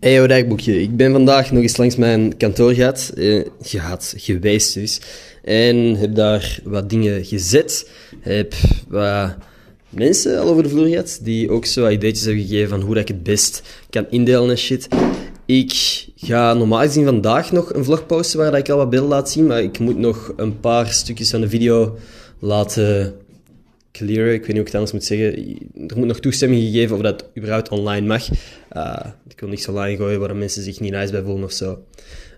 Hey, yo, dagboekje. Ik ben vandaag nog eens langs mijn kantoor gehad, eh, gehad, geweest dus. En heb daar wat dingen gezet. Heb wat mensen al over de vloer gehad, die ook zo ideetjes hebben gegeven van hoe dat ik het best kan indelen en shit. Ik ga normaal gezien vandaag nog een vlog posten waar ik al wat beelden laat zien, maar ik moet nog een paar stukjes van de video laten clearen. Ik weet niet hoe ik het anders moet zeggen. Er moet nog toestemming gegeven of dat überhaupt online mag. Uh, ik wil niks online gooien waar mensen zich niet nice bij voelen of zo.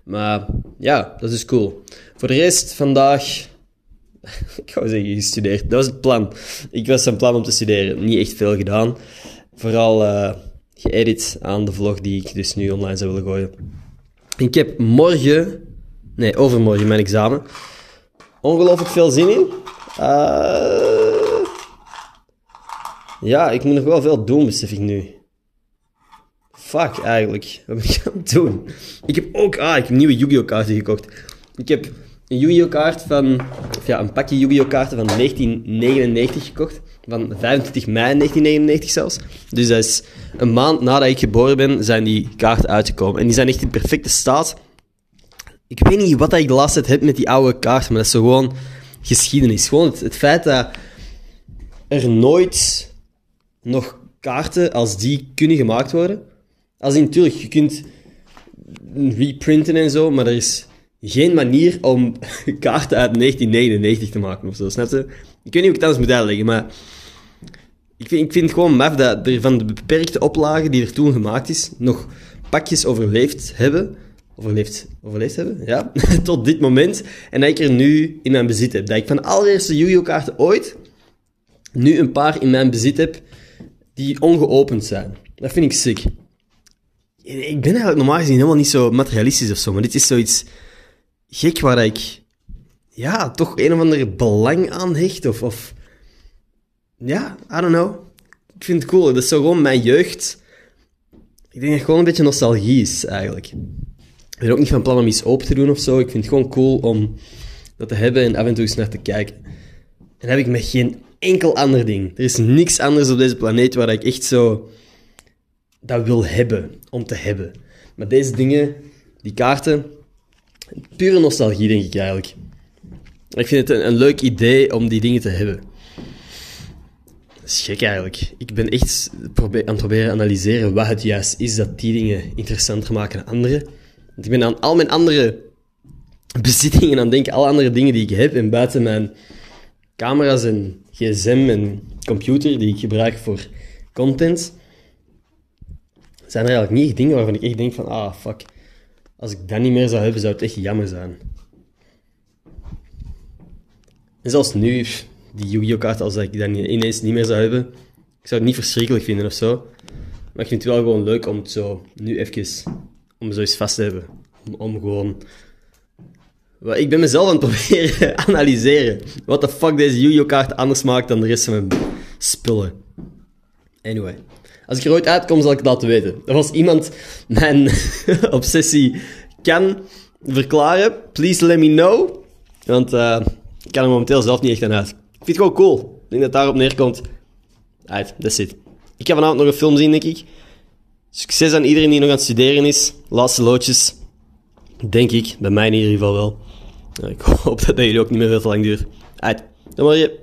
Maar ja, dat is cool. Voor de rest, vandaag... ik ga zeggen gestudeerd. Dat was het plan. Ik was van plan om te studeren. Niet echt veel gedaan. Vooral uh, geëdit aan de vlog die ik dus nu online zou willen gooien. Ik heb morgen... Nee, overmorgen mijn examen. Ongelooflijk veel zin in. Uh, ja, ik moet nog wel veel doen, besef ik nu. Fuck, eigenlijk. Wat ben ik aan het doen? Ik heb ook... Ah, ik heb nieuwe Yu-Gi-Oh! kaarten gekocht. Ik heb een Yu-Gi-Oh! kaart van... Of ja, een pakje Yu-Gi-Oh! kaarten van 1999 gekocht. Van 25 mei 1999 zelfs. Dus dat is een maand nadat ik geboren ben, zijn die kaarten uitgekomen. En die zijn echt in perfecte staat. Ik weet niet wat ik de laatste tijd heb met die oude kaarten, maar dat is gewoon geschiedenis. Gewoon het feit dat er nooit nog kaarten als die kunnen gemaakt worden. Als in, natuurlijk, je kunt reprinten en zo, maar er is geen manier om kaarten uit 1999 te maken of zo, snap je? Ik weet niet hoe ik het anders moet uitleggen, maar ik vind, ik vind het gewoon maf dat er van de beperkte oplagen die er toen gemaakt is, nog pakjes overleefd hebben. Overleefd, overleefd hebben, ja, tot dit moment. En dat ik er nu in mijn bezit heb. Dat ik van de allereerste Yu-Gi-Oh! kaarten ooit nu een paar in mijn bezit heb die ongeopend zijn. Dat vind ik sick. Ik ben eigenlijk normaal gezien helemaal niet zo materialistisch of zo, maar dit is zoiets gek waar ik, ja, toch een of ander belang aan hecht. Of, of ja, I don't know. Ik vind het cool. Dat is zo gewoon mijn jeugd. Ik denk dat het gewoon een beetje nostalgie is, eigenlijk. Ik ben ook niet van plan om iets open te doen of zo. Ik vind het gewoon cool om dat te hebben en af en toe eens naar te kijken. En heb ik met geen enkel ander ding. Er is niks anders op deze planeet waar ik echt zo dat wil hebben, om te hebben. Maar deze dingen, die kaarten, pure nostalgie denk ik eigenlijk. Ik vind het een, leuk idee om die dingen te hebben. Dat is gek eigenlijk. Ik ben echt aan het proberen analyseren wat het juist is dat die dingen interessanter maken dan andere. Want ik ben aan al mijn andere bezittingen aan denken, alle andere dingen die ik heb en buiten mijn camera's en gsm en computer die ik gebruik voor content, zijn er eigenlijk niet dingen waarvan ik echt denk van, ah, fuck. Als ik dat niet meer zou hebben, zou het echt jammer zijn. En zelfs nu, die Yu-Gi-Oh! kaart, als ik dat ineens niet meer zou hebben, ik zou het niet verschrikkelijk vinden of zo. Maar ik vind het wel gewoon leuk om het zo nu even, om zo eens vast te hebben. Om gewoon ik ben mezelf aan het proberen analyseren. Wat de fuck deze Yu-Gi-Oh! kaart anders maakt dan de rest van mijn spullen. Anyway. Als ik er ooit uitkom, zal ik laten weten. Was iemand mijn obsessie kan verklaren, please let me know. Want uh, ik kan er momenteel zelf niet echt aan uit. Ik vind het gewoon cool. Ik denk dat daarop neerkomt. Uit, that's it. Ik ga vanavond nog een film zien, denk ik. Succes aan iedereen die nog aan het studeren is. Laatste loodjes. Denk ik. Bij mij in ieder geval wel. Ik hoop dat dat jullie ook niet meer veel lang duurt. Uit. Dan je.